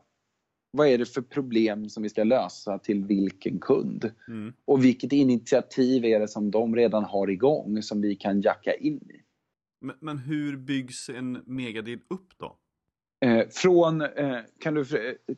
Speaker 2: vad är det för problem som vi ska lösa till vilken kund? Mm. Och vilket initiativ är det som de redan har igång som vi kan jacka in i?
Speaker 1: Men, men hur byggs en megadeal upp då?
Speaker 2: Eh, från, eh, kan, du,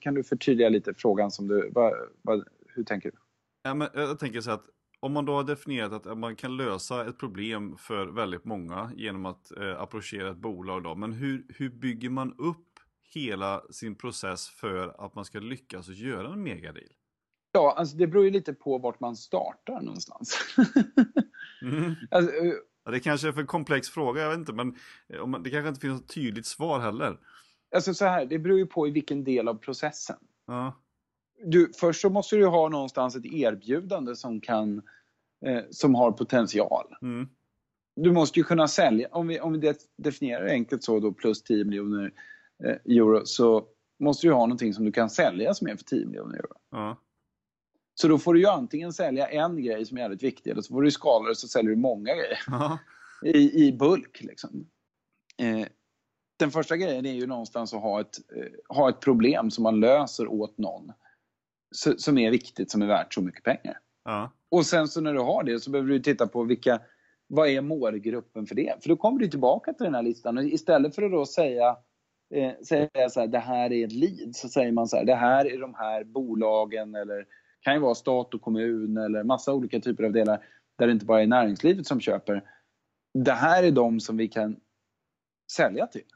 Speaker 2: kan du förtydliga lite frågan som du, vad, vad, hur tänker du?
Speaker 1: Ja, men jag tänker så att om man då har definierat att man kan lösa ett problem för väldigt många genom att eh, approchera ett bolag då, men hur, hur bygger man upp hela sin process för att man ska lyckas och göra en megadeal?
Speaker 2: Ja, alltså det beror ju lite på vart man startar någonstans. [laughs]
Speaker 1: mm. alltså, ja, det kanske är för komplex fråga, jag vet inte, men eh, det kanske inte finns ett tydligt svar heller.
Speaker 2: Alltså så här, det beror ju på i vilken del av processen. Ja. Du, först så måste du ha någonstans ett erbjudande som kan eh, som har potential. Mm. Du måste ju kunna sälja, om vi, om vi definierar enkelt så då plus 10 miljoner Eh, euro så måste du ha någonting som du kan sälja som är för 10 miljoner euro. Ja. Så då får du ju antingen sälja en grej som är jävligt viktig eller så får du skala det så säljer du många grejer. Ja. I, I bulk liksom. Eh, den första grejen är ju någonstans att ha ett, eh, ha ett problem som man löser åt någon. Så, som är viktigt, som är värt så mycket pengar. Ja. Och sen så när du har det så behöver du titta på vilka, vad är målgruppen för det? För då kommer du tillbaka till den här listan och istället för att då säga eh, säga så här, det här är ett lead, så säger man så här, det här är de här bolagen eller kan ju vara stat och kommun eller massa olika typer av delar där det inte bara är näringslivet som köper. Det här är de som vi kan sälja till.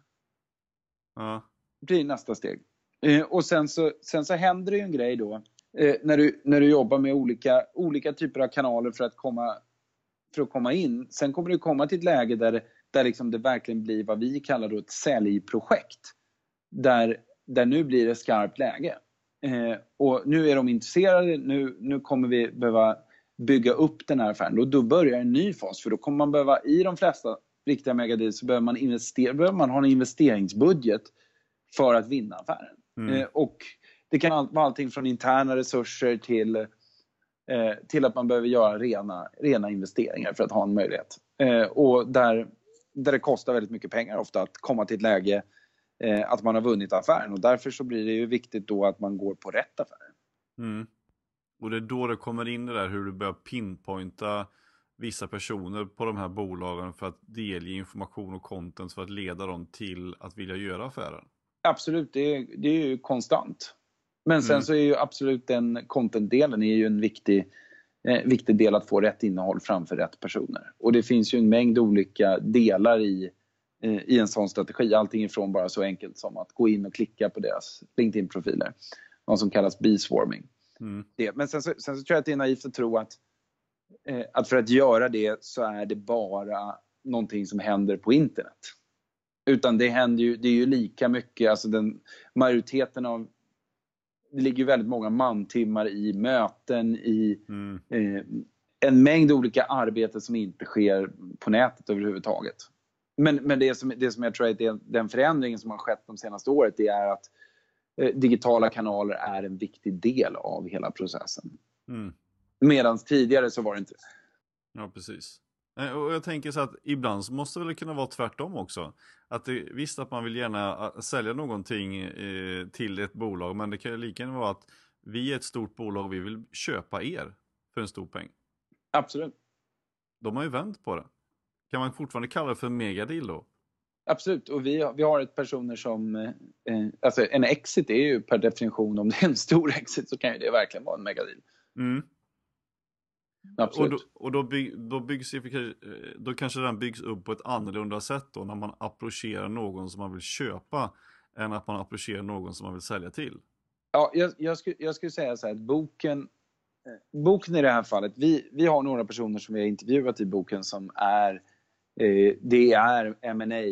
Speaker 2: Ja. Det blir nästa steg. Eh, och sen så, sen så händer det ju en grej då eh, när, du, när du jobbar med olika, olika typer av kanaler för att komma, för att komma in. Sen kommer du komma till ett läge där där liksom det verkligen blir vad vi kallar då ett säljprojekt. Där, där nu blir det skarpt läge. Eh, och nu är de intresserade, nu, nu kommer vi behöva bygga upp den här affären. Och då börjar en ny fas, för då kommer man behöva, i de flesta riktiga megadeals så behöver man, investera, behöver man ha en investeringsbudget för att vinna affären. Mm. Eh, och det kan vara allting från interna resurser till, eh, till att man behöver göra rena, rena investeringar för att ha en möjlighet. Eh, och där där det kostar väldigt mycket pengar ofta att komma till ett läge eh, att man har vunnit affären och därför så blir det ju viktigt då att man går på rätt affär.
Speaker 1: Mm. Och det är då det kommer in det där hur du börjar pinpointa vissa personer på de här bolagen för att delge information och content för att leda dem till att vilja göra affären.
Speaker 2: Absolut, det är, det är ju konstant. Men sen
Speaker 1: Mm.
Speaker 2: så är ju absolut den content-delen är ju en viktig, eh, viktig del att få rätt innehåll framför rätt personer. Och det finns ju en mängd olika delar i, i en sån strategi. Allting ifrån bara så enkelt som att gå in och klicka på deras LinkedIn-profiler. Något som kallas B-swarming.
Speaker 1: Mm.
Speaker 2: det. Men sen så, sen så tror jag att det är naivt att tro att, eh, att för att göra det så är det bara någonting som händer på internet. Utan det händer ju, det är ju lika mycket, alltså den majoriteten av det ligger ju väldigt många mantimmar i möten, i
Speaker 1: Mm.
Speaker 2: eh, en mängd olika arbeten som inte sker på nätet överhuvudtaget. Men, men det, som, det som jag tror är den förändringen som har skett de senaste året det är att eh, digitala kanaler är en viktig del av hela processen.
Speaker 1: Mm.
Speaker 2: Medan tidigare så var det inte det.
Speaker 1: Ja, precis. Eh, Och jag tänker så att ibland så måste det väl kunna vara tvärtom också. Att det, visst att man vill gärna eh, sälja någonting eh, till ett bolag, men det kan ju lika gärna vara att vi är ett stort bolag och vi vill köpa er för en stor peng.
Speaker 2: Absolut.
Speaker 1: De har ju vänt på det. Kan man fortfarande kalla det för megadeal då?
Speaker 2: Absolut. Och vi, vi har ett personer som... Eh, eh, alltså en exit är ju per definition, om det är en stor exit så kan ju det verkligen vara en megadeal.
Speaker 1: Mm. Och,
Speaker 2: Absolut.
Speaker 1: då, och då, bygg, då, byggs, eh, då kanske den byggs upp på ett annorlunda sätt då när man approcherar någon som man vill köpa än att man approcherar någon som man vill sälja till.
Speaker 2: Ja, jag, jag, skulle, jag skulle säga så här att boken, eh, boken i det här fallet, vi, vi har några personer som vi har intervjuat i boken som är, eh, det är M&A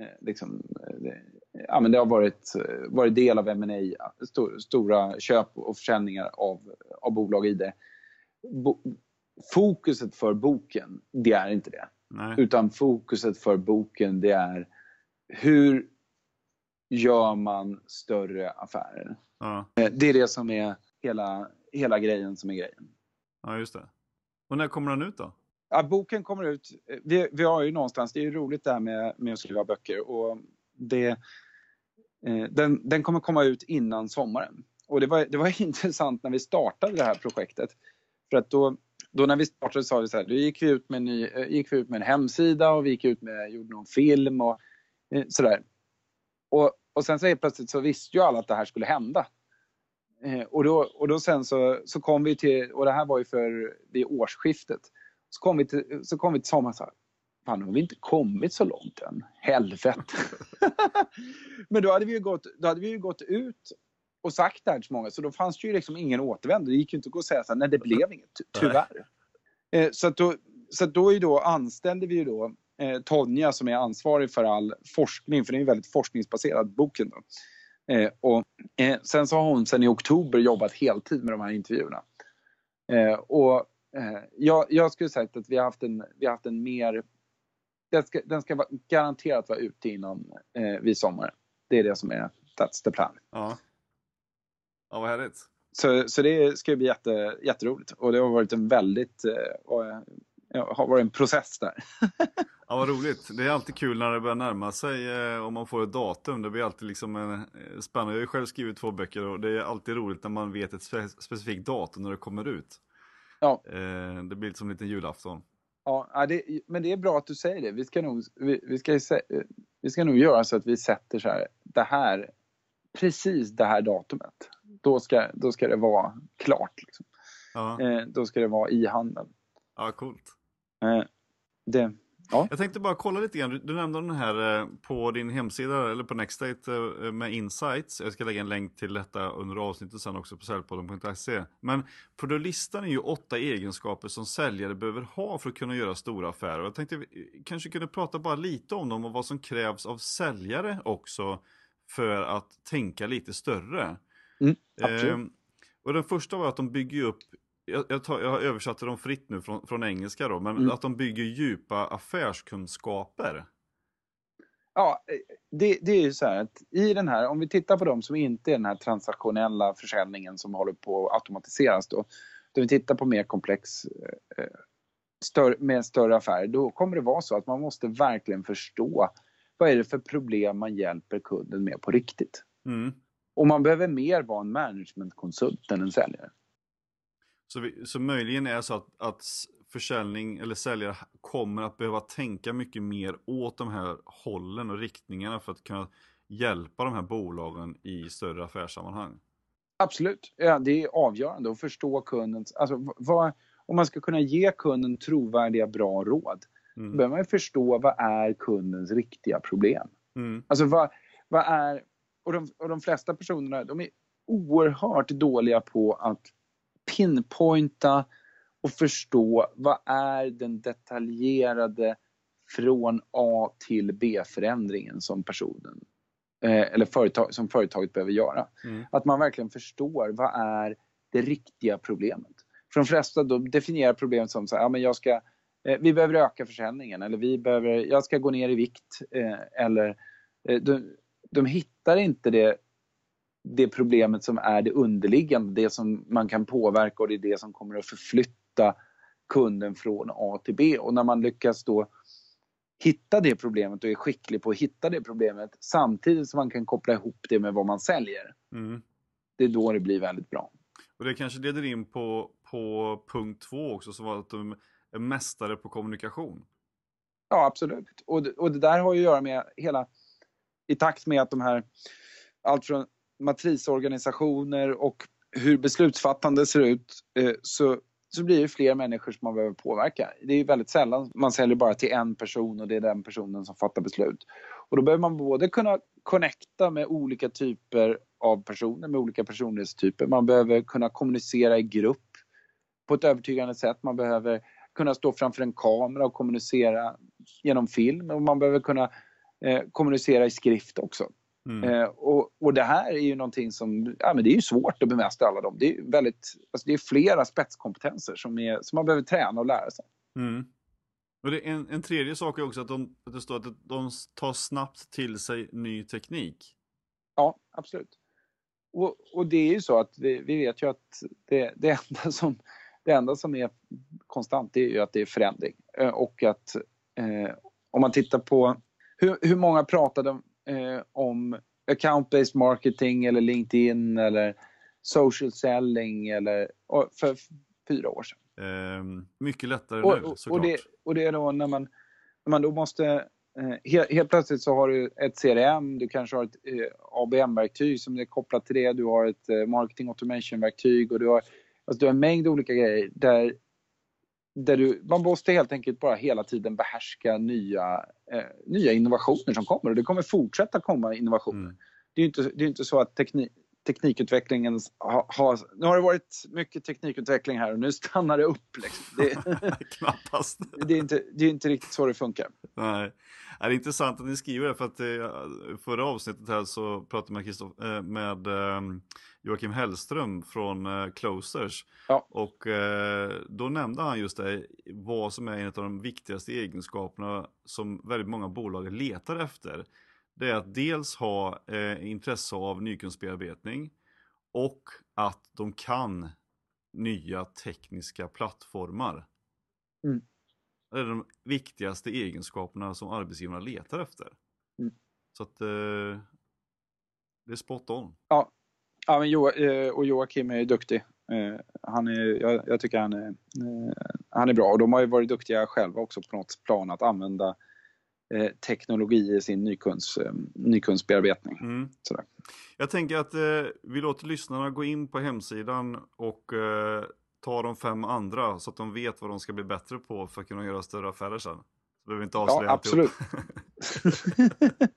Speaker 2: eh, liksom, eh, ja, men det har varit, eh, varit del av M&A, sto, stora köp och försäljningar av, av bolag i det. Bo, fokuset för boken, det är inte det.
Speaker 1: Nej.
Speaker 2: Utan fokuset för boken det är hur gör man större affärer?
Speaker 1: Ja.
Speaker 2: Det är det som är hela, hela grejen som är grejen.
Speaker 1: ja, just det. Och när kommer den ut då?
Speaker 2: Ja, boken kommer ut, vi, vi har ju någonstans, det är ju roligt det här med, med att skriva böcker och det, eh, den, den kommer komma ut innan sommaren. Och det var, det var [laughs] intressant när vi startade det här projektet. För att då, då när vi startade sa vi så här, då gick vi ut med en, ny, eh, gick vi ut med en hemsida och vi gick ut med, gjorde någon film och eh, sådär. Och, och sen så helt plötsligt så visste ju alla att det här skulle hända. Eh, och, då, och då sen så, så kom vi till, och det här var ju för vid årsskiftet, så kom vi till, så kom vi till sommaren och sa, fan nu har vi inte kommit så långt än. Helvete. [laughs] Men då hade, vi ju gått, då hade vi ju gått ut och sagt det här till många så då fanns det ju liksom ingen återvändo. Det gick ju inte att gå och säga så här, nej det blev inget, ty- tyvärr. Eh, så att då, så att då, är då anställde vi ju då eh, Tonja som är ansvarig för all forskning, för det är en väldigt forskningsbaserad boken. Då. Eh, och, eh, sen så har hon sen i oktober jobbat heltid med de här intervjuerna. Eh, och jag, jag skulle säga att vi har haft en, vi har haft en mer... Den ska, den ska vara, garanterat vara ute innan eh, vid sommaren. Det är det som är, that's the plan.
Speaker 1: Ja. Ja, vad härligt.
Speaker 2: Så, så det ska bli jätte, jätteroligt. Och det har varit en väldigt... Eh, eh, har varit en process där.
Speaker 1: Ja, vad roligt. Det är alltid kul när det börjar närma sig eh, om man får ett datum. Det blir alltid liksom en, eh, spännande. Jag har ju själv skrivit två böcker och det är alltid roligt när man vet ett spe specifikt datum när det kommer ut.
Speaker 2: Ja.
Speaker 1: Eh, det blir som en liten julafton.
Speaker 2: Ja, det, men det är bra att du säger det. Vi ska nog, vi, vi ska, vi ska nog göra så att vi sätter så här, det här, precis det här datumet. Då ska, då ska det vara klart. Liksom.
Speaker 1: Ja,
Speaker 2: Eh, då ska det vara i handeln.
Speaker 1: ja coolt.
Speaker 2: Eh, det,
Speaker 1: Jag tänkte bara kolla lite grann. Du, nämnde den här eh, på din hemsida eller på Nextate eh, med insights. Jag ska lägga en länk till detta under avsnittet sen också på säljpodden.se. Men för då listar ni ju åtta egenskaper som säljare behöver ha för att kunna göra stora affärer. Jag tänkte vi kanske kunde prata bara lite om dem och vad som krävs av säljare också för att tänka lite större.
Speaker 2: Mm, absolut.
Speaker 1: Ehm, och den första var att de bygger upp, jag, jag, tar, jag har översatt dem fritt nu från, från engelska då, men
Speaker 2: Mm.
Speaker 1: att de bygger djupa affärskunskaper.
Speaker 2: Ja, det, det är ju så här att i den här, om vi tittar på de som inte är den här transaktionella försäljningen som håller på att automatiseras då. Då vi tittar på mer komplex, eh, större, med större affärer, då kommer det vara så att man måste verkligen förstå vad är det för problem man hjälper kunden med på riktigt.
Speaker 1: Mm.
Speaker 2: Och man behöver mer vara en managementkonsult än en säljare.
Speaker 1: Så, vi, så möjligen är det så att, att försäljning eller säljare kommer att behöva tänka mycket mer åt de här hållen och riktningarna för att kunna hjälpa de här bolagen i större affärssammanhang?
Speaker 2: Absolut, ja, det är avgörande att förstå kundens... Alltså, vad, om man ska kunna ge kunden trovärdiga, bra råd, mm. då behöver man förstå vad är kundens riktiga problem. Mm. Alltså vad, vad är... Och de, och de flesta personerna, de är oerhört dåliga på att pinpointa och förstå vad är den detaljerade från A till B-förändringen som personen eh, eller företag, som företaget behöver göra. Mm. Att man verkligen förstår vad är det riktiga problemet. För de flesta då definierar problemet som så här, ja, men jag ska, eh, vi behöver öka försäljningen eller vi behöver, jag ska gå ner i vikt. Eh, eller eh, de, de hittar inte det, det problemet som är det underliggande, det som man kan påverka och det är det som kommer att förflytta kunden från A till B. Och när man lyckas då hitta det problemet och är skicklig på att hitta det problemet samtidigt som man kan koppla ihop det med vad man säljer. Mm. Det är då det blir väldigt bra.
Speaker 1: Och det kanske leder in på, på punkt två också, som var att de är mästare på kommunikation.
Speaker 2: Ja, absolut. Och och det där har ju att göra med hela, i takt med att de här, allt från matrisorganisationer och hur beslutsfattande ser ut, eh, så så blir det fler människor som man behöver påverka. Det är väldigt sällan man säljer bara till en person och det är den personen som fattar beslut. Och då behöver man både kunna connecta med olika typer av personer, med olika personlighetstyper. Man behöver kunna kommunicera i grupp på ett övertygande sätt. Man behöver kunna stå framför en kamera och kommunicera genom film och man behöver kunna eh, kommunicera i skrift också. Mm. Eh, och, och det här är ju någonting som, ja men det är ju svårt att bemästra alla dem. Det är väldigt, alltså det är flera spetskompetenser som, är, som man behöver träna och lära sig.
Speaker 1: Mm. Och det en, en tredje sak är också att, de, att det står att de tar snabbt till sig ny teknik.
Speaker 2: Ja, absolut. Och, och det är ju så att vi, vi vet ju att det, det, enda som, det enda som är konstant det är ju att det är förändring. Eh, och att eh, om man tittar på hur, hur många pratade eh, om account-based marketing eller LinkedIn eller social selling eller för fyra år sedan.
Speaker 1: Eh, mycket lättare
Speaker 2: och,
Speaker 1: nu
Speaker 2: såklart. Och det, och det är då när man, när man då måste eh, helt, helt, plötsligt så har du ett CRM, du kanske har ett eh, ABM-verktyg som är kopplat till det, du har ett eh, marketing automation-verktyg och du har, alltså du har en mängd olika grejer där där du, man måste helt enkelt bara hela tiden behärska nya, eh, nya innovationer som kommer och det kommer fortsätta komma innovationer. Mm. Det är ju inte, det är inte så att teknik, teknikutvecklingen har, har, Nu har det varit mycket teknikutveckling här och nu stannar det upp. Liksom. Det, [laughs]
Speaker 1: Knappast. [laughs]
Speaker 2: det, är inte, det är inte riktigt så det funkar.
Speaker 1: Nej. Det är intressant att ni skriver det för att eh, förra avsnittet här så pratade man med, med ehm, Joakim Hellström från eh, Closers. Ja. Och eh, då nämnde han just det, vad som är en av de viktigaste egenskaperna som väldigt många bolag letar efter. Det är att dels ha eh, intresse av nykundsbearbetning och att de kan nya tekniska plattformar. Mm. Det är de viktigaste egenskaperna som arbetsgivarna letar efter. Mm. Så att eh, det är spot on.
Speaker 2: Ja, Ja, men jo, eh, och Joakim är duktig. Eh, han är, jag, jag tycker han är, eh, han är bra och de har ju varit duktiga själva också på något plan att använda teknologi i sin nykunds, nykundsbearbetning. Mm. Sådär.
Speaker 1: Jag tänker att eh, vi låter lyssnarna gå in på hemsidan och eh, ta de fem andra så att de vet vad de ska bli bättre på för att kunna göra större affärer sen. Så behöver vi inte avslöja
Speaker 2: Ja, absolut. [laughs]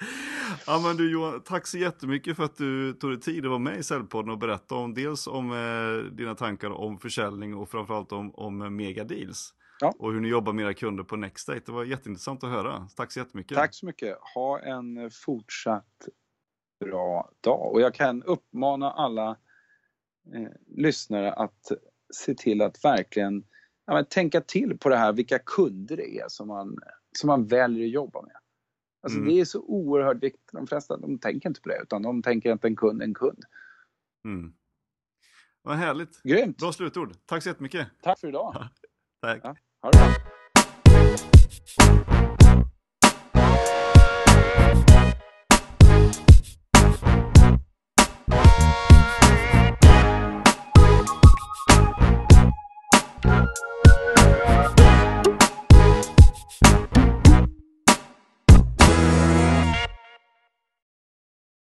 Speaker 2: [laughs] [laughs]
Speaker 1: Ja men du Johan, tack så jättemycket för att du tog dig tid att vara med i Säljpodden och berätta om dels om eh, dina tankar om försäljning och framförallt om, om megadeals. Ja. Och hur ni jobbar med era kunder på Nextdate. Det var jätteintressant att höra. Tack så jättemycket.
Speaker 2: Tack så mycket. Ha en fortsatt bra dag. Och jag kan uppmana alla eh, lyssnare att se till att verkligen ja, tänka till på det här, vilka kunder det är som man, som man väljer att jobba med. Alltså mm. det är så oerhört viktigt. De flesta de tänker inte på det utan de tänker att en kund är en kund.
Speaker 1: Mm. Vad härligt.
Speaker 2: Grymt.
Speaker 1: Bra slutord. Tack så jättemycket.
Speaker 2: Tack för idag. [laughs]
Speaker 1: Tack. Ja,
Speaker 2: ha det bra.